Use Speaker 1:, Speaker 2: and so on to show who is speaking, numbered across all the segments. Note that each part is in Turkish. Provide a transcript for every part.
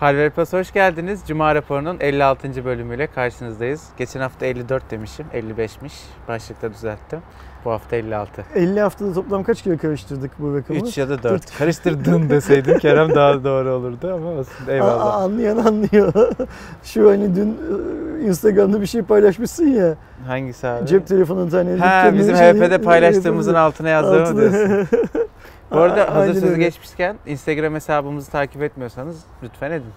Speaker 1: Halver Plus hoş geldiniz. Cuma raporunun 56. bölümüyle karşınızdayız. Geçen hafta 54 demişim, 55'miş. Başlıkta düzelttim. Bu hafta 56.
Speaker 2: 50 haftada toplam kaç kere karıştırdık bu rakamı?
Speaker 1: 3 ya da 4. Karıştırdın deseydin Kerem daha doğru olurdu ama olsun. Eyvallah.
Speaker 2: Aa, anlayan anlıyor. Şu hani dün e, Instagram'da bir şey paylaşmışsın ya.
Speaker 1: Hangisi abi?
Speaker 2: Cep telefonu tane.
Speaker 1: Ha bizim HP'de paylaştığımızın altına yazdığımı diyorsun. Bu arada
Speaker 2: Aa,
Speaker 1: hazır sözü
Speaker 2: öyle.
Speaker 1: geçmişken Instagram hesabımızı takip etmiyorsanız lütfen edin.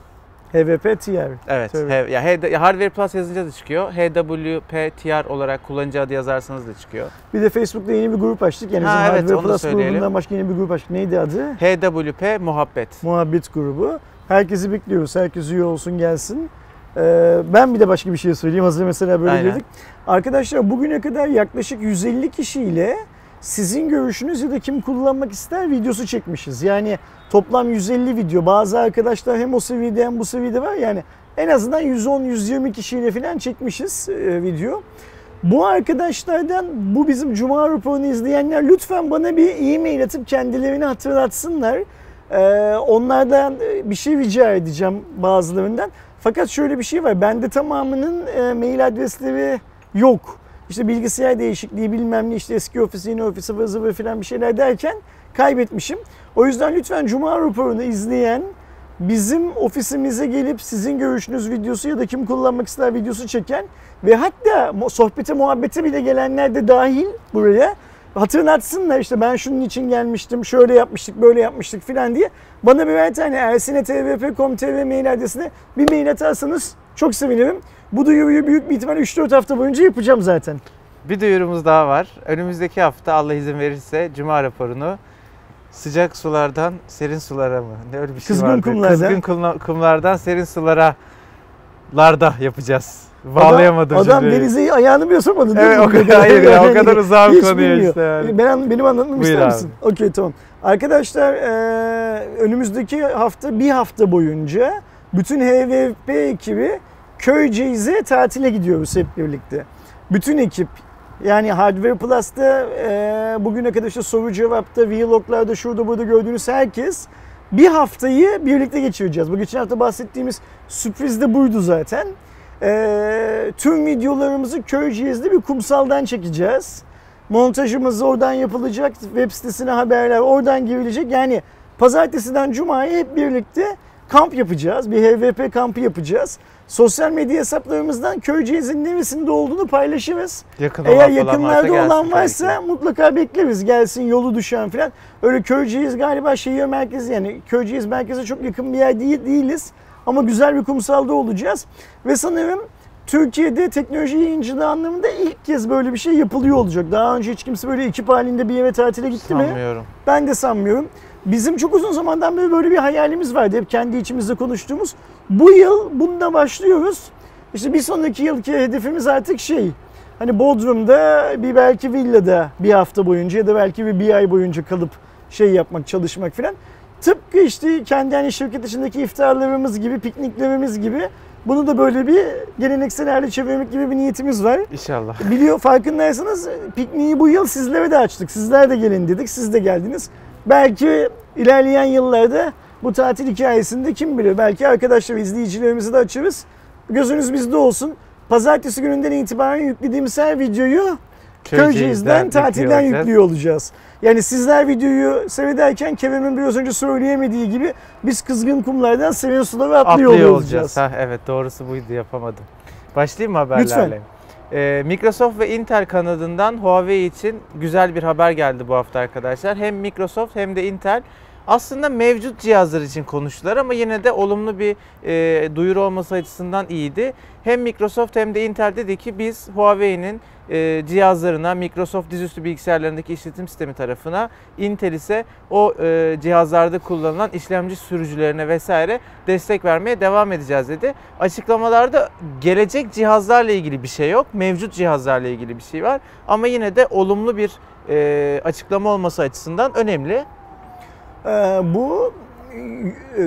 Speaker 2: HVP TR.
Speaker 1: Evet.
Speaker 2: Tabii.
Speaker 1: H- ya H- ya Hardware Plus yazınca da çıkıyor. HWPTR olarak kullanıcı adı yazarsanız da çıkıyor.
Speaker 2: Bir de Facebook'ta yeni bir grup açtık. Yani
Speaker 1: Ha,
Speaker 2: bizim
Speaker 1: evet,
Speaker 2: Hardware Plus grubundan başka yeni bir grup açtık. Neydi adı?
Speaker 1: HWP Muhabbet.
Speaker 2: Muhabbet grubu. Herkesi bekliyoruz. Herkes üye olsun gelsin. Ee, ben bir de başka bir şey söyleyeyim. Hazır mesela böyle
Speaker 1: Aynen.
Speaker 2: dedik. Arkadaşlar bugüne kadar yaklaşık 150 kişiyle sizin görüşünüz ya da kim kullanmak ister videosu çekmişiz. Yani toplam 150 video. Bazı arkadaşlar hem o seviyede hem bu seviyede var. Yani en azından 110-120 kişiyle falan çekmişiz e, video. Bu arkadaşlardan bu bizim Cuma raporunu izleyenler lütfen bana bir e-mail atıp kendilerini hatırlatsınlar. Ee, onlardan e, bir şey rica edeceğim bazılarından. Fakat şöyle bir şey var. Bende tamamının e, mail adresleri yok. İşte bilgisayar değişikliği bilmem ne işte eski ofis yeni ofis ıvır zıvır falan bir şeyler derken kaybetmişim. O yüzden lütfen Cuma raporunu izleyen bizim ofisimize gelip sizin görüşünüz videosu ya da kim kullanmak ister videosu çeken ve hatta sohbete muhabbete bile gelenler de dahil buraya hatırlatsınlar işte ben şunun için gelmiştim, şöyle yapmıştık, böyle yapmıştık filan diye. Bana birer tane ersinetvp.com.tr mail adresine bir mail atarsanız çok sevinirim. Bu duyuruyu büyük bir ihtimal 3-4 hafta boyunca yapacağım zaten.
Speaker 1: Bir duyurumuz daha var. Önümüzdeki hafta Allah izin verirse Cuma raporunu sıcak sulardan serin sulara mı? Ne öyle bir şey
Speaker 2: Kızgın
Speaker 1: vardı.
Speaker 2: kumlardan.
Speaker 1: Kızgın kumla- kumlardan serin sulara larda yapacağız. Bağlayamadım
Speaker 2: Adam, adam
Speaker 1: cümleyi.
Speaker 2: denize ayağını bile sokmadı değil
Speaker 1: Evet
Speaker 2: mi?
Speaker 1: o kadar hayır ya o kadar konuya
Speaker 2: bilmiyor.
Speaker 1: işte yani.
Speaker 2: Ben an- benim anlatmamı ister misin? Okey tamam. Arkadaşlar eee, önümüzdeki hafta bir hafta boyunca bütün HVP ekibi Köyceğiz'e tatile gidiyoruz hep birlikte. Bütün ekip yani Hardware Plus'ta eee, bugüne kadar işte soru cevapta, vloglarda şurada burada gördüğünüz herkes bir haftayı birlikte geçireceğiz. Bu geçen hafta bahsettiğimiz sürpriz de buydu zaten. Eee, tüm videolarımızı Köyceğiz'de bir kumsaldan çekeceğiz. Montajımız oradan yapılacak. Web sitesine haberler oradan girilecek. Yani pazartesiden cumaya hep birlikte kamp yapacağız. Bir HVP kampı yapacağız. Sosyal medya hesaplarımızdan Köyceğiz'in neresinde olduğunu paylaşırız.
Speaker 1: Yakın olan
Speaker 2: Eğer
Speaker 1: falan
Speaker 2: yakınlarda
Speaker 1: gelsin
Speaker 2: olan varsa mutlaka bekleriz. Gelsin yolu düşen falan. Öyle Köyceğiz galiba şehir merkezi yani Köyceğiz merkeze çok yakın bir yer değil, değiliz. Ama güzel bir kumsalda olacağız. Ve sanırım Türkiye'de teknoloji yayıncılığı anlamında ilk kez böyle bir şey yapılıyor olacak. Daha önce hiç kimse böyle ekip halinde bir yere tatile gitti mi?
Speaker 1: Sanmıyorum.
Speaker 2: Ben de sanmıyorum. Bizim çok uzun zamandan beri böyle bir hayalimiz vardı. Hep kendi içimizde konuştuğumuz. Bu yıl bununla başlıyoruz. İşte bir sonraki yılki hedefimiz artık şey. Hani Bodrum'da bir belki villada bir hafta boyunca ya da belki bir, bir ay boyunca kalıp şey yapmak, çalışmak falan. Tıpkı işte kendi hani şirket içindeki iftarlarımız gibi, pikniklerimiz gibi bunu da böyle bir geleneksel hale çevirmek gibi bir niyetimiz var.
Speaker 1: İnşallah.
Speaker 2: Biliyor farkındaysanız pikniği bu yıl sizlere de açtık. Sizler de gelin dedik. Siz de geldiniz. Belki ilerleyen yıllarda bu tatil hikayesinde kim bilir belki arkadaşlar izleyicilerimizi de açarız. Gözünüz bizde olsun. Pazartesi gününden itibaren yüklediğimiz her videoyu Köyceğiz'den, tatilden
Speaker 1: yüklüyor
Speaker 2: yüklüyor olacağız. Yani sizler videoyu seyrederken Kerem'in biraz önce söyleyemediği gibi biz kızgın kumlardan serin sulara atlıyor,
Speaker 1: Atlıyor
Speaker 2: olacağız.
Speaker 1: olacağız. Ha, evet doğrusu buydu yapamadım. Başlayayım mı haberlerle?
Speaker 2: Lütfen.
Speaker 1: Ee, Microsoft ve Intel kanadından Huawei için güzel bir haber geldi bu hafta arkadaşlar. Hem Microsoft hem de Intel aslında mevcut cihazlar için konuştular ama yine de olumlu bir e, duyuru olması açısından iyiydi. Hem Microsoft hem de Intel dedi ki biz Huawei'nin e, cihazlarına, Microsoft dizüstü bilgisayarlarındaki işletim sistemi tarafına, Intel ise o e, cihazlarda kullanılan işlemci sürücülerine vesaire destek vermeye devam edeceğiz dedi. Açıklamalarda gelecek cihazlarla ilgili bir şey yok, mevcut cihazlarla ilgili bir şey var ama yine de olumlu bir e, açıklama olması açısından önemli.
Speaker 2: Ee, bu e,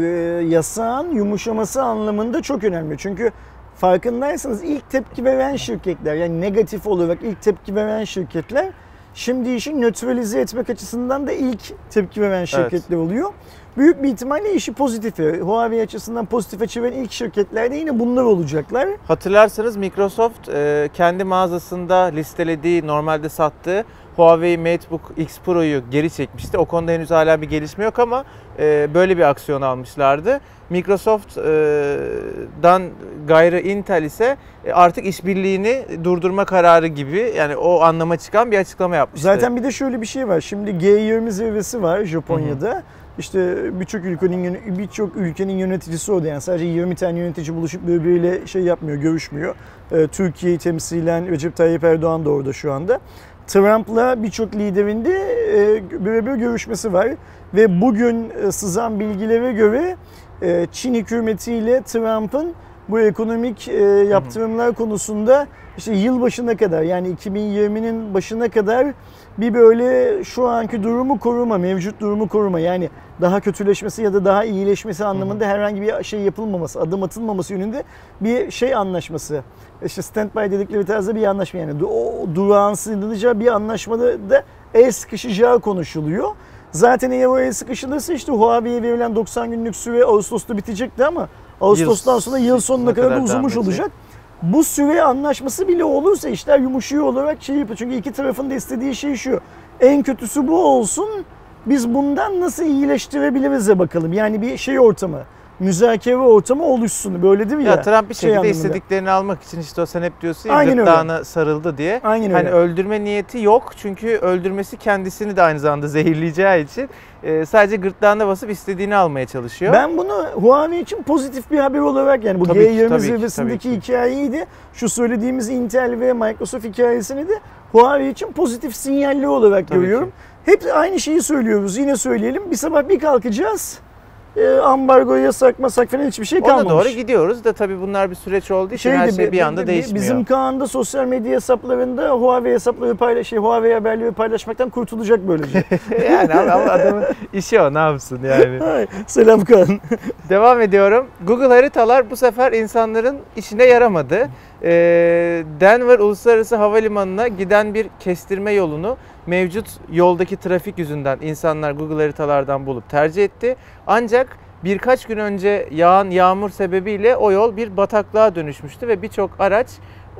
Speaker 2: yasağın yumuşaması anlamında çok önemli. Çünkü farkındaysanız ilk tepki veren şirketler yani negatif olarak ilk tepki veren şirketler Şimdi işi nötralize etmek açısından da ilk tepki veren şirketler oluyor. Büyük bir ihtimalle işi pozitife, Huawei açısından pozitife çeviren ilk şirketler de yine bunlar olacaklar.
Speaker 1: Hatırlarsanız Microsoft e, kendi mağazasında listelediği, normalde sattığı Huawei MateBook X Pro'yu geri çekmişti. O konuda henüz hala bir gelişme yok ama e, böyle bir aksiyon almışlardı. Microsoft'dan gayrı Intel ise e, artık işbirliğini durdurma kararı gibi yani o anlama çıkan bir açıklama yapmıştı.
Speaker 2: Zaten bir de şöyle bir şey var. Şimdi G20 zirvesi var Japonya'da. Hı hı. İşte birçok ülkenin birçok ülkenin yöneticisi o yani sadece 20 tane yönetici buluşup birbiriyle şey yapmıyor, görüşmüyor. Ee, Türkiye'yi temsilen Recep Tayyip Erdoğan da orada şu anda. Trump'la birçok liderin de e, birebir görüşmesi var. Ve bugün e, sızan bilgilere göre e, Çin hükümetiyle Trump'ın bu ekonomik e, yaptırımlar konusunda işte yıl başına kadar yani 2020'nin başına kadar bir böyle şu anki durumu koruma, mevcut durumu koruma. Yani daha kötüleşmesi ya da daha iyileşmesi anlamında herhangi bir şey yapılmaması, adım atılmaması yönünde bir şey anlaşması. İşte standby dedikleri tarzda bir anlaşma yani o durağan sığınılacağı bir anlaşmada da el sıkışacağı konuşuluyor. Zaten eğer o el sıkışılırsa işte Huawei'ye verilen 90 günlük süre Ağustos'ta bitecekti ama Ağustos'tan sonra yıl sonuna kadar, kadar da uzamış olacak. Bu süre anlaşması bile olursa işler yumuşuyor olarak şey yapıyor. Çünkü iki tarafın da istediği şey şu. En kötüsü bu olsun. Biz bundan nasıl iyileştirebiliriz bakalım. Yani bir şey ortamı müzakere ortamı oluşsun. Böyle değil mi ya?
Speaker 1: Ya Trump bir şey şekilde anlamında. istediklerini almak için işte o sen hep diyorsun ya Aynen gırtlağına öyle. sarıldı diye. Aynen hani öyle. öldürme niyeti yok çünkü öldürmesi kendisini de aynı zamanda zehirleyeceği için e, sadece gırtlağına basıp istediğini almaya çalışıyor.
Speaker 2: Ben bunu Huawei için pozitif bir haber olarak yani bu tabii G20 ki, zirvesindeki ki, hikayeyi de şu söylediğimiz Intel ve Microsoft hikayesini de Huawei için pozitif sinyalli olarak tabii görüyorum. Ki. Hep aynı şeyi söylüyoruz. Yine söyleyelim. Bir sabah bir kalkacağız e, ambargo yasak masak falan hiçbir şey kalmamış.
Speaker 1: Ona doğru gidiyoruz da tabii bunlar bir süreç olduğu için Şeydi, her şey bir, anda değişmiyor.
Speaker 2: Bizim Kaan'da sosyal medya hesaplarında Huawei hesapları paylaş, şey, Huawei haberleri paylaşmaktan kurtulacak böylece.
Speaker 1: yani adamın işi o ne yapsın yani.
Speaker 2: Selam Kaan.
Speaker 1: Devam ediyorum. Google haritalar bu sefer insanların işine yaramadı. Ee, Denver Uluslararası Havalimanı'na giden bir kestirme yolunu mevcut yoldaki trafik yüzünden insanlar Google haritalardan bulup tercih etti. Ancak birkaç gün önce yağan yağmur sebebiyle o yol bir bataklığa dönüşmüştü ve birçok araç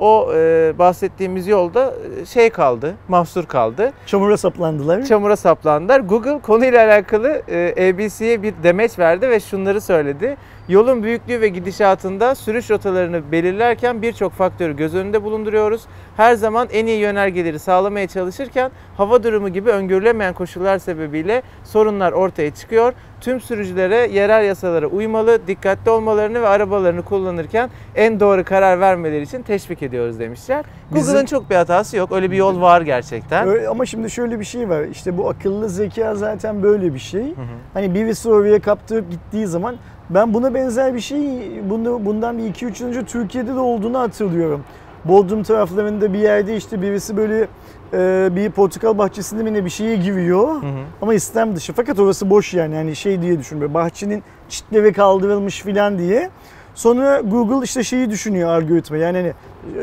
Speaker 1: o e, bahsettiğimiz yolda e, şey kaldı, mahsur kaldı.
Speaker 2: Çamura saplandılar.
Speaker 1: Çamura saplandılar. Google konuyla alakalı e, ABC'ye bir demeç verdi ve şunları söyledi. Yolun büyüklüğü ve gidişatında sürüş rotalarını belirlerken birçok faktörü göz önünde bulunduruyoruz. Her zaman en iyi yönergeleri sağlamaya çalışırken hava durumu gibi öngörülemeyen koşullar sebebiyle sorunlar ortaya çıkıyor. Tüm sürücülere yerel yasalara uymalı, dikkatli olmalarını ve arabalarını kullanırken en doğru karar vermeleri için teşvik ediyoruz demişler. Google'ın çok bir hatası yok. Öyle bir yol var gerçekten.
Speaker 2: Öyle, ama şimdi şöyle bir şey var. İşte bu akıllı zeka zaten böyle bir şey. Hı hı. Hani birisi oraya kaptırıp gittiği zaman ben buna benzer bir şey bunu, bundan bir 2-3 yıl önce Türkiye'de de olduğunu hatırlıyorum. Bodrum taraflarında bir yerde işte birisi böyle e, bir portakal bahçesinde mi ne bir şeye giriyor. Hı hı. Ama istem dışı. Fakat orası boş yani. Yani şey diye düşün bahçenin çitleri kaldırılmış filan diye. Sonra Google işte şeyi düşünüyor algoritma. Yani hani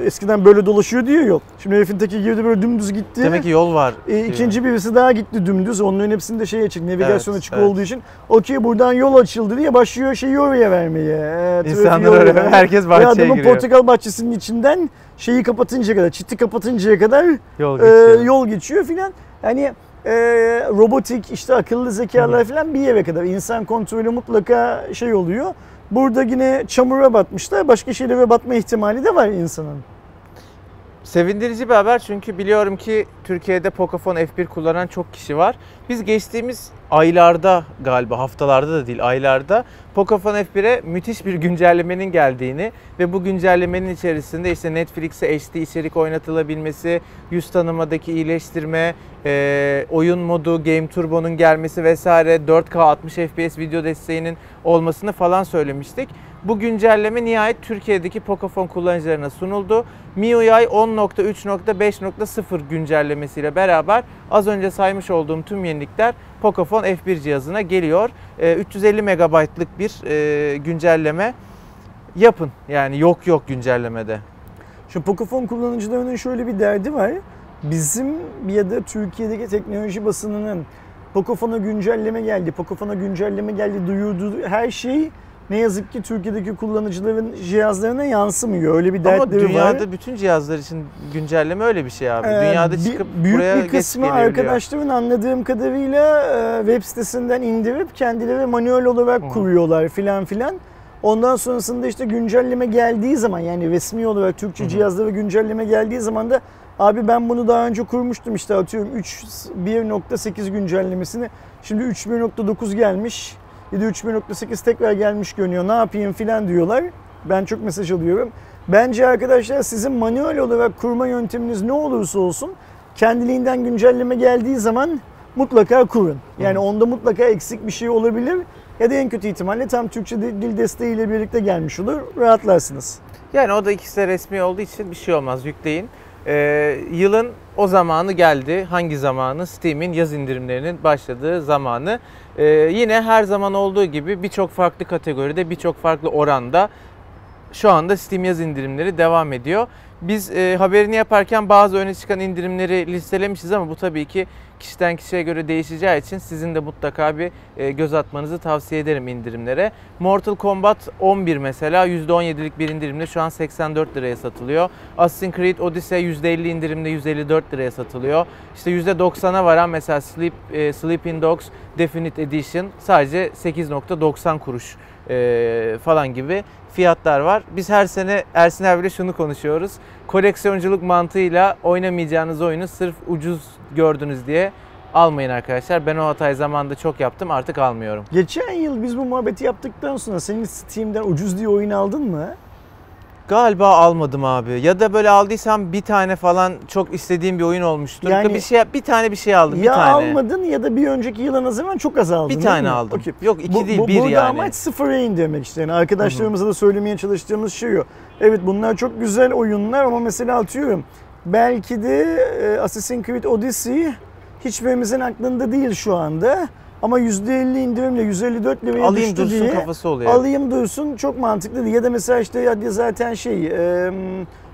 Speaker 2: eskiden böyle dolaşıyor diyor yol. Şimdi herifin teki girdi böyle dümdüz gitti.
Speaker 1: Demek ki yol var.
Speaker 2: E, ikinci birisi daha gitti dümdüz. Onların hepsinde şey açık, navigasyon evet, açık evet. olduğu için. Okey buradan yol açıldı diye başlıyor şeyi oraya vermeye.
Speaker 1: E, İnsanlar oraya, vermeye. herkes bahçeye adamın giriyor.
Speaker 2: Portakal bahçesinin içinden şeyi kapatıncaya kadar, çiti kapatıncaya kadar yol geçiyor, e, yol geçiyor filan. Yani e, robotik işte akıllı zekalar falan bir yere kadar insan kontrolü mutlaka şey oluyor. Burada yine çamura batmışlar. Başka şeylere batma ihtimali de var insanın.
Speaker 1: Sevindirici bir haber çünkü biliyorum ki Türkiye'de Pocophone F1 kullanan çok kişi var. Biz geçtiğimiz aylarda galiba haftalarda da değil aylarda Pocophone F1'e müthiş bir güncellemenin geldiğini ve bu güncellemenin içerisinde işte Netflix'e HD içerik oynatılabilmesi, yüz tanımadaki iyileştirme, e, oyun modu, Game Turbo'nun gelmesi vesaire 4K 60 FPS video desteğinin olmasını falan söylemiştik. Bu güncelleme nihayet Türkiye'deki Pocophone kullanıcılarına sunuldu. MIUI 10.3.5.0 güncellemesiyle beraber az önce saymış olduğum tüm yenilikler Pocophone F1 cihazına geliyor. 350 ee, MB'lık bir e, güncelleme yapın. Yani yok yok güncellemede.
Speaker 2: Şu Pocophone kullanıcılarının şöyle bir derdi var. bizim ya da Türkiye'deki teknoloji basınının Pocofon'a güncelleme geldi, Pocofon'a güncelleme geldi duyurduğu her şey ne yazık ki Türkiye'deki kullanıcıların cihazlarına yansımıyor. Öyle bir
Speaker 1: Ama
Speaker 2: dertleri var.
Speaker 1: dünyada bütün cihazlar için güncelleme öyle bir şey abi.
Speaker 2: Ee,
Speaker 1: dünyada
Speaker 2: bir-
Speaker 1: çıkıp
Speaker 2: büyük
Speaker 1: buraya
Speaker 2: bir
Speaker 1: geç
Speaker 2: kısmı arkadaşların anladığım kadarıyla e, web sitesinden indirip kendileri manuel olarak
Speaker 1: Hı.
Speaker 2: kuruyorlar filan filan. Ondan sonrasında işte güncelleme geldiği zaman yani resmi olarak Türkçe
Speaker 1: Hı hı.
Speaker 2: cihazlara güncelleme geldiği zaman da abi ben bunu daha önce kurmuştum işte atıyorum 3 1.8 güncellemesini. Şimdi 3.1.9 gelmiş. Da 3.1.8 tekrar gelmiş görünüyor. Ne yapayım filan diyorlar. Ben çok mesaj alıyorum. Bence arkadaşlar sizin manuel olarak kurma yönteminiz ne olursa olsun kendiliğinden güncelleme geldiği zaman mutlaka kurun. Yani
Speaker 1: Hı.
Speaker 2: onda mutlaka eksik bir şey olabilir ya da en kötü ihtimalle tam Türkçe de- dil desteğiyle birlikte gelmiş olur. Rahatlarsınız.
Speaker 1: Yani o da ikisi de resmi olduğu için bir şey olmaz yükleyin. Ee, yılın o zamanı geldi. Hangi zamanı? Steam'in yaz indirimlerinin başladığı zamanı. Ee, yine her zaman olduğu gibi birçok farklı kategoride, birçok farklı oranda şu anda Steam yaz indirimleri devam ediyor. Biz e, haberini yaparken bazı öne çıkan indirimleri listelemişiz ama bu tabii ki kişiden kişiye göre değişeceği için sizin de mutlaka bir e, göz atmanızı tavsiye ederim indirimlere. Mortal Kombat 11 mesela %17'lik bir indirimle şu an 84 liraya satılıyor. Assassin's Creed Odyssey %50 indirimle 154 liraya satılıyor. İşte %90'a varan mesela Sleep, e, Sleeping Dogs Definite Edition sadece 8.90 kuruş e, falan gibi fiyatlar var. Biz her sene Ersin abiyle şunu konuşuyoruz. Koleksiyonculuk mantığıyla oynamayacağınız oyunu sırf ucuz gördünüz diye almayın arkadaşlar. Ben o hatayı zamanında çok yaptım artık almıyorum.
Speaker 2: Geçen yıl biz bu muhabbeti yaptıktan sonra senin Steam'den ucuz diye oyun aldın mı?
Speaker 1: Galiba almadım abi. Ya da böyle aldıysam bir tane falan çok istediğim bir oyun olmuştur.
Speaker 2: Yani-
Speaker 1: bir şey bir tane bir şey aldım
Speaker 2: ya
Speaker 1: bir tane.
Speaker 2: almadın ya da bir önceki yıla nazaran çok az aldın.
Speaker 1: bir tane
Speaker 2: mi?
Speaker 1: aldım.
Speaker 2: Okey.
Speaker 1: Yok iki
Speaker 2: Bu-
Speaker 1: değil
Speaker 2: bu-
Speaker 1: bir
Speaker 2: burada
Speaker 1: yani.
Speaker 2: amaç sıfıra indirmek işte. Yani arkadaşlarımıza da söylemeye çalıştığımız şey o. Evet bunlar çok güzel oyunlar ama mesela atıyorum belki de e, Assassin's Creed Odyssey hiçbirimizin aklında değil şu anda. Ama %50 indirimle 154 liraya
Speaker 1: Alayım
Speaker 2: düştü
Speaker 1: dursun
Speaker 2: diye
Speaker 1: kafası oluyor.
Speaker 2: alayım dursun çok mantıklı değil. Ya da mesela işte hadi zaten şey e,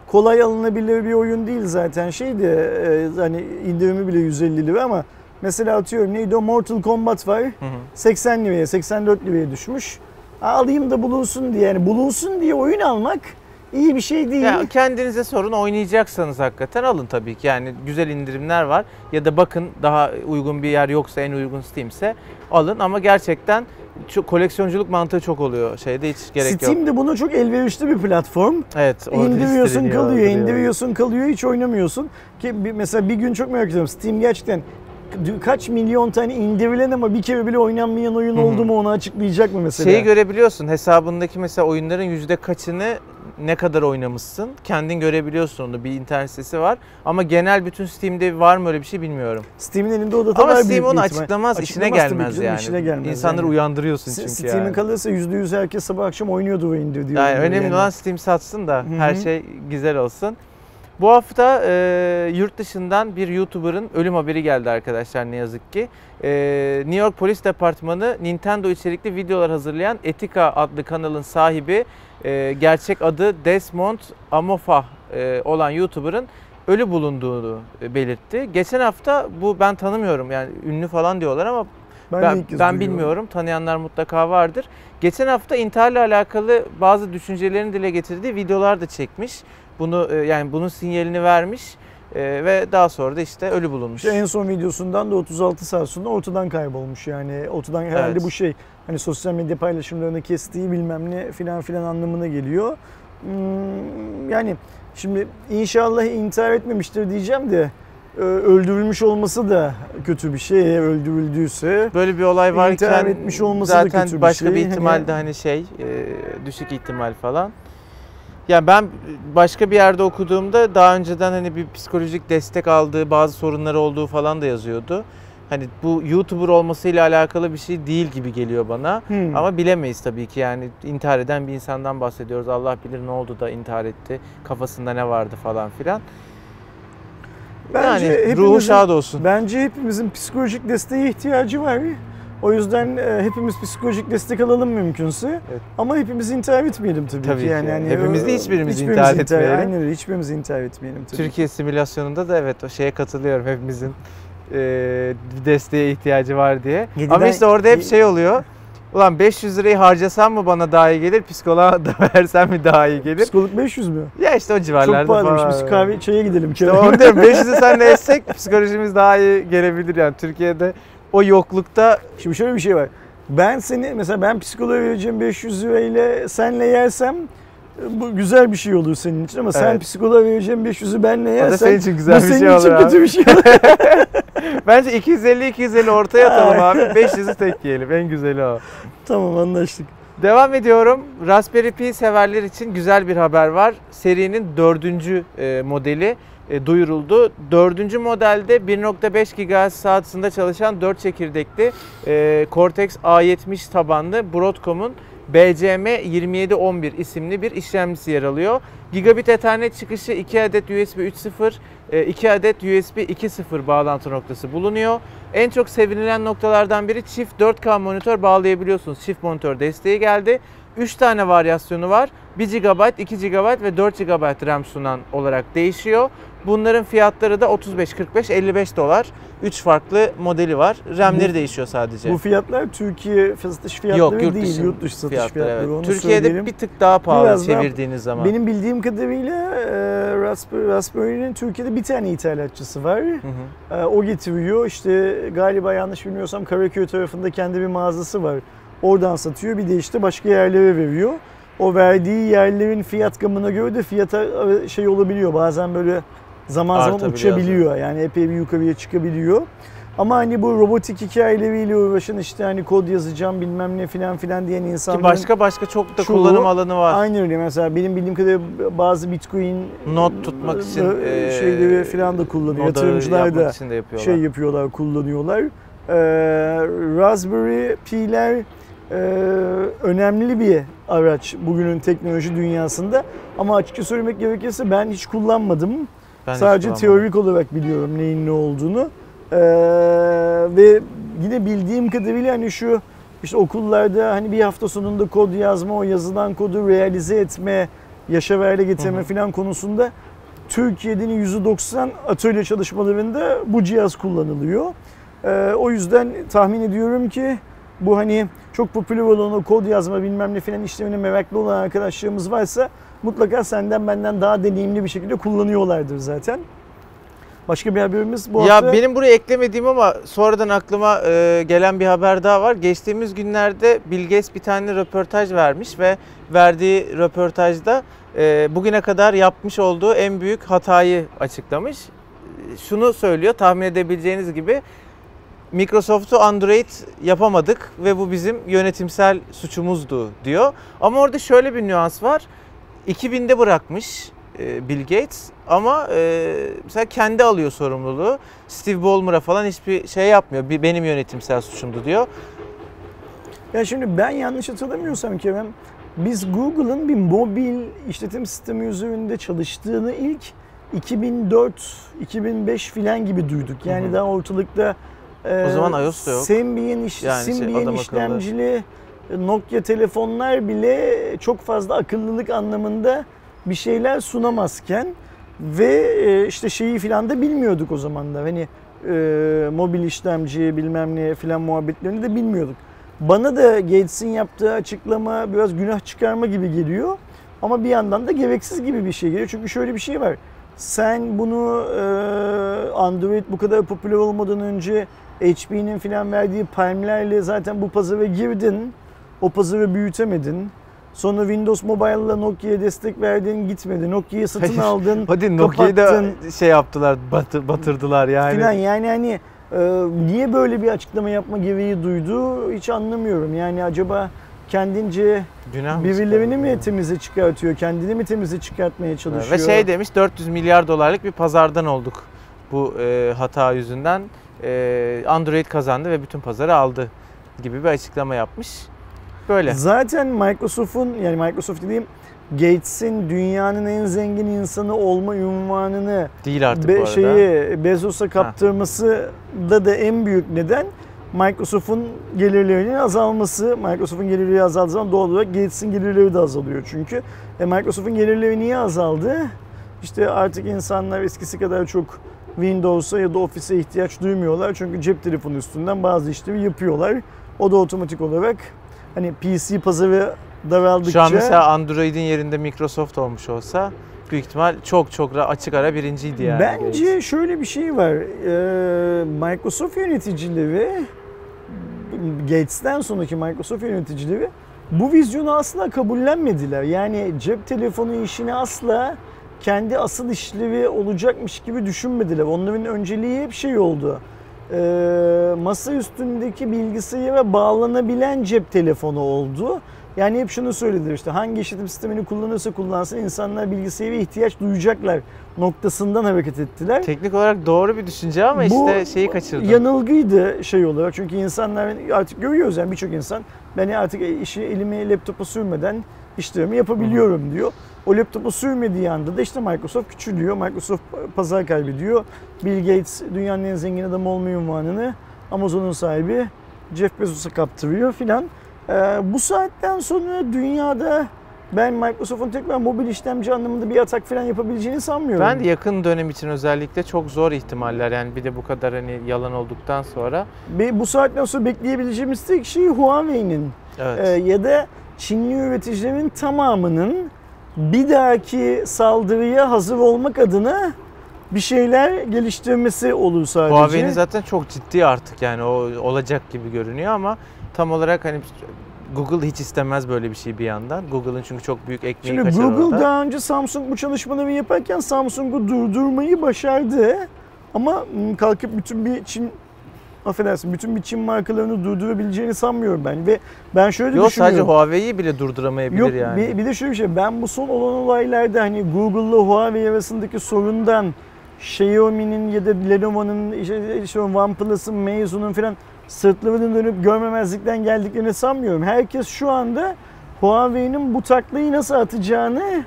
Speaker 2: kolay alınabilir bir oyun değil zaten şey de e, hani indirimi bile 150 lira ama mesela atıyorum neydi o Mortal Kombat var.
Speaker 1: Hı hı.
Speaker 2: 80 liraya 84 liraya düşmüş. Alayım da bulunsun diye yani bulunsun diye oyun almak iyi bir şey değil.
Speaker 1: Ya kendinize sorun oynayacaksanız hakikaten alın tabii ki. Yani güzel indirimler var. Ya da bakın daha uygun bir yer yoksa en uygun Steam'se alın ama gerçekten çok koleksiyonculuk mantığı çok oluyor şeyde hiç gerek yok.
Speaker 2: Steam de buna çok elverişli bir platform.
Speaker 1: Evet,
Speaker 2: İndiriyorsun kalıyor,
Speaker 1: duruyor.
Speaker 2: indiriyorsun kalıyor hiç oynamıyorsun. Ki mesela bir gün çok merak ediyorum Steam gerçekten kaç milyon tane indirilen ama bir kere bile oynanmayan oyun
Speaker 1: Hı hı.
Speaker 2: oldu mu onu açıklayacak mı mesela?
Speaker 1: Şeyi görebiliyorsun hesabındaki mesela oyunların yüzde kaçını ne kadar oynamışsın kendin görebiliyorsun onu bir internet sitesi var ama genel bütün Steam'de var mı öyle bir şey bilmiyorum.
Speaker 2: Steam'in elinde o data
Speaker 1: Ama
Speaker 2: var
Speaker 1: Steam onu açıklamaz, işine gelmez yani.
Speaker 2: işine gelmez
Speaker 1: İnsanları
Speaker 2: yani.
Speaker 1: uyandırıyorsun çünkü
Speaker 2: Steam'in
Speaker 1: yani.
Speaker 2: kalırsa %100 herkes sabah akşam oynuyordu o indirdiği
Speaker 1: Yani
Speaker 2: oyunları
Speaker 1: önemli
Speaker 2: yani.
Speaker 1: olan Steam satsın da
Speaker 2: Hı
Speaker 1: her şey güzel olsun. Bu hafta e, yurt dışından bir YouTuber'ın ölüm haberi geldi arkadaşlar ne yazık ki. E, New York Polis Departmanı Nintendo içerikli videolar hazırlayan Etika adlı kanalın sahibi e, gerçek adı Desmond Amofa e, olan YouTuber'ın ölü bulunduğunu e, belirtti. Geçen hafta bu ben tanımıyorum yani ünlü falan diyorlar ama
Speaker 2: Ben,
Speaker 1: ben,
Speaker 2: ilk
Speaker 1: ben bilmiyorum. Tanıyanlar mutlaka vardır. Geçen hafta intiharla alakalı bazı düşüncelerini dile getirdiği videolar da çekmiş. Bunu e, yani bunun sinyalini vermiş E, ve daha sonra da işte ölü bulunmuş.
Speaker 2: İşte en son videosundan da 36 saat sonra ortadan kaybolmuş yani ortadan herhalde
Speaker 1: Evet.
Speaker 2: bu şey hani sosyal medya paylaşımlarını kestiği bilmem ne filan filan anlamına geliyor. Hmm, yani şimdi inşallah intihar etmemiştir diyeceğim de öldürülmüş olması da kötü bir şey öldürüldüyse.
Speaker 1: Böyle bir olay varken
Speaker 2: İntihar etmiş olması da
Speaker 1: zaten
Speaker 2: kötü bir
Speaker 1: başka
Speaker 2: şey.
Speaker 1: bir ihtimal
Speaker 2: Hani-
Speaker 1: de hani şey e, düşük ihtimal falan. Ya ben başka bir yerde okuduğumda daha önceden hani bir psikolojik destek aldığı bazı sorunları olduğu falan da yazıyordu. Hani bu YouTuber olmasıyla alakalı bir şey değil gibi geliyor bana.
Speaker 2: Hmm.
Speaker 1: Ama bilemeyiz tabii ki yani intihar eden bir insandan bahsediyoruz. Allah bilir ne oldu da intihar etti. Kafasında ne vardı falan filan.
Speaker 2: Bence
Speaker 1: yani ruhu şad olsun.
Speaker 2: Bence hepimizin psikolojik desteğe ihtiyacı var. O yüzden e, hepimiz psikolojik destek alalım mümkünse.
Speaker 1: Evet.
Speaker 2: Ama hepimiz intihar etmeyelim tabii,
Speaker 1: Tabii
Speaker 2: ki. Yani,
Speaker 1: ki.
Speaker 2: hani,
Speaker 1: Hepimiz de
Speaker 2: e,
Speaker 1: hiçbirimiz intihar etmeyelim.
Speaker 2: Aynen öyle. Hiçbirimiz intihar etmeyelim tabii.
Speaker 1: Türkiye simülasyonunda da evet o şeye katılıyorum. Hepimizin e, desteğe ihtiyacı var diye.
Speaker 2: Yediden-
Speaker 1: Ama işte orada hep şey oluyor. Ulan 500 lirayı harcasam mı bana daha iyi gelir, psikoloğa da versem mi daha iyi gelir?
Speaker 2: Psikolog 500 mü?
Speaker 1: Ya işte o civarlarda
Speaker 2: Çok pahalıymış.
Speaker 1: falan.
Speaker 2: Biz kahve çaya gidelim.
Speaker 1: İşte onu diyorum 500'ü senle etsek psikolojimiz daha iyi gelebilir yani. Türkiye'de o yoklukta
Speaker 2: Şimdi şöyle bir şey var. Ben seni mesela ben psikoloğa vereceğim 500 lirayla senle yersem bu güzel bir şey olur senin için ama sen
Speaker 1: Evet.
Speaker 2: psikoloğa vereceğim 500'ü benle
Speaker 1: o
Speaker 2: yersen
Speaker 1: da senin için güzel bir
Speaker 2: senin
Speaker 1: şey
Speaker 2: için
Speaker 1: olur abi.
Speaker 2: kötü bir şey olur.
Speaker 1: Bence 250 250 ortaya atalım abi. 500'ü tek yiyelim. En güzeli o.
Speaker 2: tamam anlaştık.
Speaker 1: Devam ediyorum. Raspberry Pi severler için güzel bir haber var. Serinin dördüncü e, modeli e, duyuruldu. Dördüncü modelde 1.5 GHz saat hızında çalışan 4 çekirdekli e, Cortex A70 tabanlı Broadcom'un BCM 2711 isimli bir işlemcisi yer alıyor. Gigabit Ethernet çıkışı 2 adet USB 3.0, e, 2 adet USB 2.0 bağlantı noktası bulunuyor. En çok sevinilen noktalardan biri çift 4K monitör bağlayabiliyorsunuz. Çift monitör desteği geldi. 3 tane varyasyonu var. 1 GB, 2 GB ve 4 GB RAM sunan olarak değişiyor. Bunların fiyatları da 35, 45, 55 dolar. 3 farklı modeli var. RAM'leri
Speaker 2: Bu-
Speaker 1: değişiyor sadece.
Speaker 2: Bu fiyatlar Türkiye satış fiyatları
Speaker 1: Yok yurt
Speaker 2: değil, yurt dışı satış
Speaker 1: fiyatları,
Speaker 2: fiyatları.
Speaker 1: evet.
Speaker 2: Onu
Speaker 1: Türkiye'de
Speaker 2: söyleyelim.
Speaker 1: bir tık daha pahalı
Speaker 2: Biraz daha-
Speaker 1: çevirdiğiniz zaman.
Speaker 2: Benim bildiğim kadarıyla e, Raspberry, Raspberry'nin Türkiye'de bir tane ithalatçısı var.
Speaker 1: Hı hı.
Speaker 2: E, o getiriyor. İşte galiba yanlış bilmiyorsam Karaköy tarafında kendi bir mağazası var. Oradan satıyor. Bir de işte başka yerlere veriyor. O verdiği yerlerin fiyat gamına göre de fiyata e, şey olabiliyor. Bazen böyle zaman zaman uçabiliyor. Yani epey bir yukarıya çıkabiliyor. Ama hani bu robotik hikayeleriyle uğraşan işte hani kod yazacağım bilmem ne filan filan diyen
Speaker 1: Ki
Speaker 2: insanların
Speaker 1: başka başka çok da
Speaker 2: çoğu
Speaker 1: kullanım alanı var.
Speaker 2: Aynı öyle mesela benim bildiğim kadarıyla bazı Bitcoin
Speaker 1: Not tutmak için,
Speaker 2: e,
Speaker 1: e,
Speaker 2: şeyleri falan da kullanıyor. Yatırımcılar da
Speaker 1: yapıyorlar.
Speaker 2: şey yapıyorlar, kullanıyorlar. Ee, Raspberry Pi'ler e, önemli bir araç bugünün teknoloji dünyasında. Ama açıkça söylemek gerekirse ben hiç kullanmadım.
Speaker 1: Ben
Speaker 2: Sadece teorik olarak biliyorum neyin ne olduğunu. Ee, ve yine bildiğim kadarıyla hani şu işte okullarda hani bir hafta sonunda kod yazma, o yazılan kodu realize etme, yaşa ve hale getirme falan konusunda Türkiye'nin %90 atölye çalışmalarında bu cihaz kullanılıyor. Ee, o yüzden tahmin ediyorum ki bu hani çok popüler olan o kod yazma bilmem ne filan işlemine meraklı olan arkadaşlarımız varsa mutlaka senden benden daha deneyimli bir şekilde kullanıyorlardır zaten. Başka bir haberimiz bu
Speaker 1: ya
Speaker 2: hafta.
Speaker 1: benim buraya eklemediğim ama sonradan aklıma e, gelen bir haber daha var. Geçtiğimiz günlerde Bill Gates bir tane röportaj vermiş ve verdiği röportajda e, bugüne kadar yapmış olduğu en büyük hatayı açıklamış. Şunu söylüyor tahmin edebileceğiniz gibi Microsoft'u Android yapamadık ve bu bizim yönetimsel suçumuzdu diyor. Ama orada şöyle bir nüans var. 2000'de bırakmış e, Bill Gates ama e, mesela kendi alıyor sorumluluğu. Steve Ballmer'a falan hiçbir şey yapmıyor. Benim yönetimsel suçumdu diyor.
Speaker 2: Ya şimdi ben yanlış hatırlamıyorsam Kerem, biz Google'ın bir mobil işletim sistemi üzerinde çalıştığını ilk 2004-2005 filan gibi duyduk. Yani
Speaker 1: Hı hı.
Speaker 2: daha ortalıkta e,
Speaker 1: O zaman iOS da yok.
Speaker 2: Symbian, iş,
Speaker 1: Yani şey,
Speaker 2: Symbian
Speaker 1: akıllı.
Speaker 2: işlemcili e, Nokia telefonlar bile çok fazla akıllılık anlamında bir şeyler sunamazken ve e, işte şeyi filan da bilmiyorduk o zaman da. Hani e, mobil işlemci bilmem ne filan muhabbetlerini de bilmiyorduk. Bana da Gates'in yaptığı açıklama biraz günah çıkarma gibi geliyor. Ama bir yandan da gereksiz gibi bir şey geliyor. Çünkü şöyle bir şey var. Sen bunu e, Android bu kadar popüler olmadan önce HP'nin filan verdiği palmlerle zaten bu pazara girdin. O pazarı büyütemedin. Sonra Windows Mobile'la Nokia'ya destek verdin gitmedi. Nokia'yı satın
Speaker 1: Hayır.
Speaker 2: aldın.
Speaker 1: Hadi Nokia'yı da şey yaptılar, batı, batırdılar yani.
Speaker 2: filan yani hani e, niye böyle bir açıklama yapma gereği duydu hiç anlamıyorum. Yani acaba kendince
Speaker 1: Günah
Speaker 2: birilerini
Speaker 1: çıkardı?
Speaker 2: mi temize çıkartıyor, kendini mi temize çıkartmaya çalışıyor?
Speaker 1: Ve şey demiş 400 milyar dolarlık bir pazardan olduk bu e, hata yüzünden. E, Android kazandı ve bütün pazarı aldı gibi bir açıklama yapmış. Böyle.
Speaker 2: Zaten Microsoft'un yani Microsoft dediğim Gates'in dünyanın en zengin insanı olma unvanını
Speaker 1: Değil artık bu
Speaker 2: be,
Speaker 1: arada.
Speaker 2: şeyi Bezos'a kaptırması da da en büyük neden Microsoft'un gelirlerinin azalması, Microsoft'un gelirleri azaldığı zaman doğal olarak Gates'in gelirleri de azalıyor çünkü. E Microsoft'un gelirleri niye azaldı? İşte artık insanlar eskisi kadar çok Windows'a ya da Office'e ihtiyaç duymuyorlar. Çünkü cep telefonu üstünden bazı işleri yapıyorlar. O da otomatik olarak hani PC pazarı daraldıkça...
Speaker 1: Şu an mesela Android'in yerinde Microsoft olmuş olsa büyük ihtimal çok çok açık ara birinciydi yani.
Speaker 2: Bence şöyle bir şey var. Ee, Microsoft yöneticileri Gates'ten sonraki Microsoft yöneticileri bu vizyonu asla kabullenmediler. Yani cep telefonu işini asla kendi asıl işlevi olacakmış gibi düşünmediler. Onların önceliği hep şey oldu. Ee, masa üstündeki bilgisayara bağlanabilen cep telefonu oldu. Yani hep şunu söylediler işte hangi işletim sistemini kullanırsa kullansın insanlar bilgisayara ihtiyaç duyacaklar noktasından hareket ettiler.
Speaker 1: Teknik olarak doğru bir düşünce ama
Speaker 2: Bu
Speaker 1: işte şeyi kaçırdım.
Speaker 2: Yanılgıydı şey olarak çünkü insanlar artık görüyoruz yani birçok insan ben artık işi elimi laptopa sürmeden işlerimi yapabiliyorum diyor. O laptopa sürmediği anda da işte Microsoft küçülüyor. Microsoft pazar kaybediyor. Bill Gates dünyanın en zengin adamı olma ünvanını Amazon'un sahibi Jeff Bezos'a kaptırıyor filan. Ee, bu saatten sonra dünyada ben Microsoft'un tekrar mobil işlemci anlamında bir atak falan yapabileceğini sanmıyorum.
Speaker 1: Ben de yakın dönem için özellikle çok zor ihtimaller yani bir de bu kadar hani yalan olduktan sonra.
Speaker 2: Ve bu saatten sonra bekleyebileceğimiz tek şey Huawei'nin
Speaker 1: Evet.
Speaker 2: e, ya da Çinli üreticilerin tamamının bir dahaki saldırıya hazır olmak adına bir şeyler geliştirmesi olur sadece.
Speaker 1: Huawei'nin zaten çok ciddi artık yani o olacak gibi görünüyor ama tam olarak hani Google hiç istemez böyle bir şey bir yandan. Google'ın çünkü çok büyük ekmeği
Speaker 2: Şimdi Google
Speaker 1: orada.
Speaker 2: daha önce Samsung bu çalışmaları yaparken Samsung'u durdurmayı başardı. Ama m, kalkıp bütün bir Çin affedersin bütün bir Çin markalarını durdurabileceğini sanmıyorum ben ve ben şöyle
Speaker 1: Yok sadece
Speaker 2: düşünüyorum.
Speaker 1: Huawei'yi bile durduramayabilir
Speaker 2: Yok
Speaker 1: yani.
Speaker 2: bir, bir de şöyle bir şey ben bu son olan olaylarda hani Google'la Huawei arasındaki sorundan Xiaomi'nin ya da Lenovo'nun işte, işte OnePlus'ın, Meizu'nun falan sırtlarını dönüp görmemezlikten geldiklerini sanmıyorum. Herkes şu anda Huawei'nin bu taklayı nasıl atacağını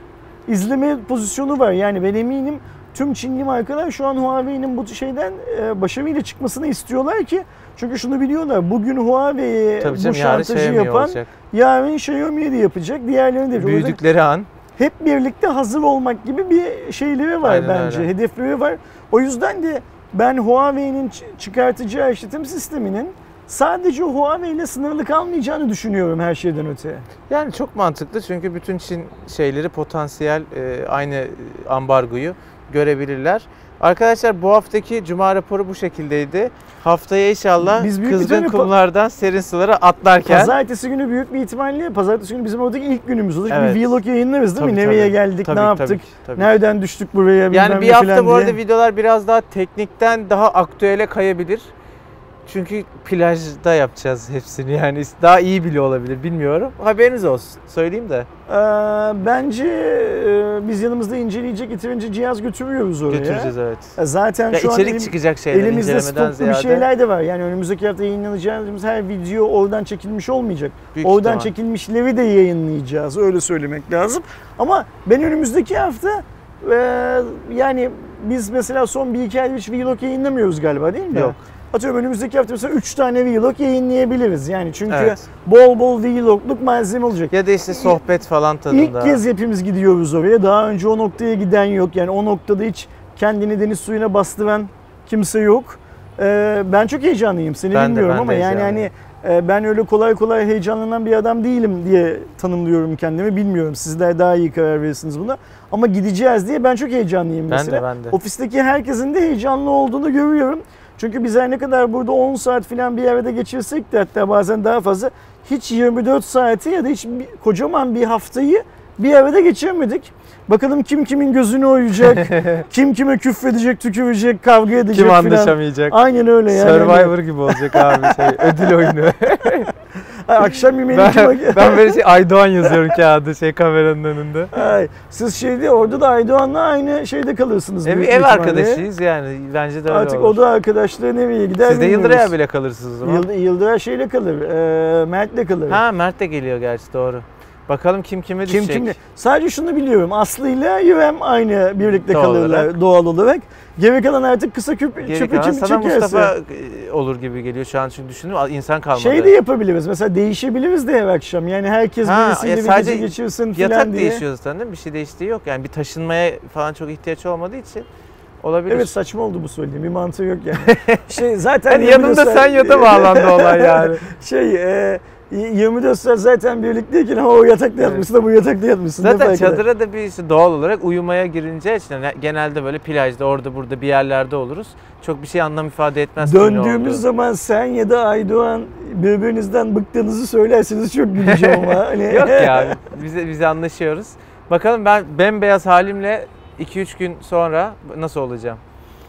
Speaker 2: izleme pozisyonu var. Yani ben eminim tüm Çinli markalar şu an Huawei'nin bu şeyden e, başarıyla çıkmasını istiyorlar ki çünkü şunu biliyorlar. Bugün Huawei'ye
Speaker 1: Tabii
Speaker 2: bu
Speaker 1: canım yarın
Speaker 2: şantajı
Speaker 1: Xiaomi
Speaker 2: yapan
Speaker 1: olacak.
Speaker 2: yarın Xiaomi'ye de yapacak. Diğerlerini de yapacak.
Speaker 1: Büyüdükleri an
Speaker 2: hep birlikte hazır olmak gibi bir şeyleri var
Speaker 1: Aynen
Speaker 2: bence.
Speaker 1: öyle.
Speaker 2: Hedefleri var. O yüzden de ben Huawei'nin çıkartacağı işletim sisteminin sadece Huawei ile sınırlı kalmayacağını düşünüyorum her şeyden öte.
Speaker 1: yani çok mantıklı çünkü bütün Çin şeyleri potansiyel e, aynı ambargoyu görebilirler. Arkadaşlar bu haftaki Cuma raporu bu şekildeydi. Haftaya inşallah
Speaker 2: Biz büyük
Speaker 1: kızgın kumlardan serin sulara atlarken
Speaker 2: Pazartesi günü büyük bir ihtimalle pazartesi günü bizim oradaki ilk günümüz olacak.
Speaker 1: Evet.
Speaker 2: Bir vlog yayınlarız değil mi?
Speaker 1: Tabii,
Speaker 2: Nereye
Speaker 1: tabii.
Speaker 2: geldik,
Speaker 1: Tabii,
Speaker 2: ne
Speaker 1: tabii
Speaker 2: yaptık,
Speaker 1: tabii.
Speaker 2: nereden düştük buraya bilmem
Speaker 1: Yani
Speaker 2: ne
Speaker 1: bir hafta
Speaker 2: falan
Speaker 1: bu arada
Speaker 2: diye.
Speaker 1: videolar biraz daha teknikten daha aktüele kayabilir. Çünkü plajda yapacağız hepsini yani daha iyi bile olabilir bilmiyorum. Haberiniz olsun. Söyleyeyim de
Speaker 2: Ee, bence e, biz yanımızda inceleyecek yeterince cihaz götürüyoruz oraya.
Speaker 1: götüreceğiz evet.
Speaker 2: E, Zaten
Speaker 1: Ya
Speaker 2: şu an
Speaker 1: içerik
Speaker 2: elim-
Speaker 1: çıkacak şeyler
Speaker 2: Elimizde stoklu bir
Speaker 1: ziyade.
Speaker 2: şeyler de var. Yani önümüzdeki hafta yayınlanacağımız her video oradan çekilmiş olmayacak.
Speaker 1: büyük
Speaker 2: oradan
Speaker 1: ihtimal.
Speaker 2: çekilmişleri de yayınlayacağız. Öyle söylemek lazım. Ama ben önümüzdeki hafta e, yani biz mesela son bir iki ay hiç vlog yayınlamıyoruz galiba değil mi?
Speaker 1: Yok.
Speaker 2: Atıyorum önümüzdeki hafta mesela 3 tane vlog yayınlayabiliriz. Yani çünkü
Speaker 1: Evet.
Speaker 2: bol bol vlogluk malzeme olacak.
Speaker 1: Ya da işte sohbet falan tadında.
Speaker 2: İlk kez hepimiz gidiyoruz oraya. Daha önce o noktaya giden yok. Yani o noktada hiç kendini deniz suyuna bastıran kimse yok. Ee, ben çok heyecanlıyım. Seni
Speaker 1: Ben de,
Speaker 2: bilmiyorum
Speaker 1: ben de
Speaker 2: ama yani hani e, ben öyle kolay kolay heyecanlanan bir adam değilim diye tanımlıyorum kendimi. Bilmiyorum. Sizler daha iyi karar verirsiniz buna. Ama gideceğiz diye ben çok heyecanlıyım
Speaker 1: Ben
Speaker 2: mesela.
Speaker 1: de ben de.
Speaker 2: Ofisteki herkesin de heyecanlı olduğunu görüyorum. Çünkü biz her ne kadar burada 10 saat falan bir yerde geçirsek de hatta bazen daha fazla hiç 24 saati ya da hiç bir- kocaman bir haftayı bir arada geçirmedik. Bakalım kim kimin gözünü oyacak, kim kime küfredecek, tükürecek, kavga edecek
Speaker 1: Kim
Speaker 2: filan.
Speaker 1: anlaşamayacak?
Speaker 2: Aynen öyle yani.
Speaker 1: Survivor gibi olacak abi şey ödül oyunu.
Speaker 2: Ay, Akşam yemeğini
Speaker 1: ben,
Speaker 2: kim
Speaker 1: ben böyle şey Aydoğan yazıyorum kağıdı şey kameranın önünde.
Speaker 2: Ay, siz şeyde orada da Aydoğan'la aynı şeyde kalırsınız.
Speaker 1: Ev,
Speaker 2: büyük
Speaker 1: ev
Speaker 2: ihtimalle.
Speaker 1: arkadaşıyız yani bence de öyle
Speaker 2: Artık
Speaker 1: olur.
Speaker 2: o da arkadaşlığı nereye gider
Speaker 1: Siz de
Speaker 2: bilmiyoruz.
Speaker 1: Yıldıray abiyle kalırsınız o zaman.
Speaker 2: Yıldı, Yıldıray şeyle kalır, e, Mert'le kalır.
Speaker 1: Ha Mert de geliyor gerçi doğru. Bakalım kim kime
Speaker 2: Kim
Speaker 1: düşecek.
Speaker 2: kimle? Sadece şunu biliyorum. Aslı ile Yüvem aynı birlikte
Speaker 1: Doğal
Speaker 2: kalırlar
Speaker 1: olarak.
Speaker 2: doğal olarak. Geri kalan artık kısa küp,
Speaker 1: Geri
Speaker 2: çöpü kim
Speaker 1: sana
Speaker 2: çekerse.
Speaker 1: Mustafa e, olur gibi geliyor şu an çünkü düşündüm insan kalmadı.
Speaker 2: Şey de yapabiliriz. Mesela değişebiliriz de her akşam. Yani herkes
Speaker 1: Ha,
Speaker 2: birisiyle
Speaker 1: ya
Speaker 2: bir gece geçirsin
Speaker 1: Yatak
Speaker 2: falan diye.
Speaker 1: değişiyor zaten değil mi? Bir şey değiştiği yok. Yani bir taşınmaya falan çok ihtiyaç olmadığı için olabilir.
Speaker 2: Evet saçma oldu bu söylediğim. Bir mantığı yok yani. şey zaten
Speaker 1: yanında
Speaker 2: 24
Speaker 1: sen yata bağlandı olay yani.
Speaker 2: Şey e, 24 saat zaten birlikteyken ha o yatakta yatmışsın da bu yatakta yatmışsın.
Speaker 1: Zaten çadıra da bir doğal olarak uyumaya girince için yani genelde böyle plajda orada burada bir yerlerde oluruz. Çok bir şey anlam ifade etmez.
Speaker 2: Döndüğümüz zaman sen ya da Aydoğan birbirinizden bıktığınızı söylerseniz çok güleceğim ama. Hani...
Speaker 1: Yok ya biz, biz anlaşıyoruz. Bakalım ben bembeyaz halimle 2-3 gün sonra nasıl olacağım?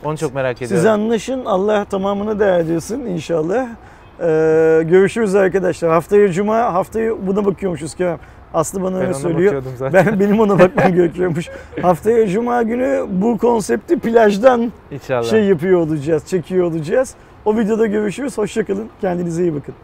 Speaker 1: Onu çok merak ediyorum.
Speaker 2: Siz anlaşın Allah tamamını değer inşallah. Ee, görüşürüz arkadaşlar. Haftaya cuma haftaya buna bakıyormuşuz Kerem. Aslı bana
Speaker 1: ben
Speaker 2: öyle söylüyor. Ben benim ona bakmam gerekiyormuş. Haftaya cuma günü bu konsepti plajdan
Speaker 1: İnşallah.
Speaker 2: şey yapıyor olacağız, çekiyor olacağız. O videoda görüşürüz. Hoşçakalın. Kendinize iyi bakın.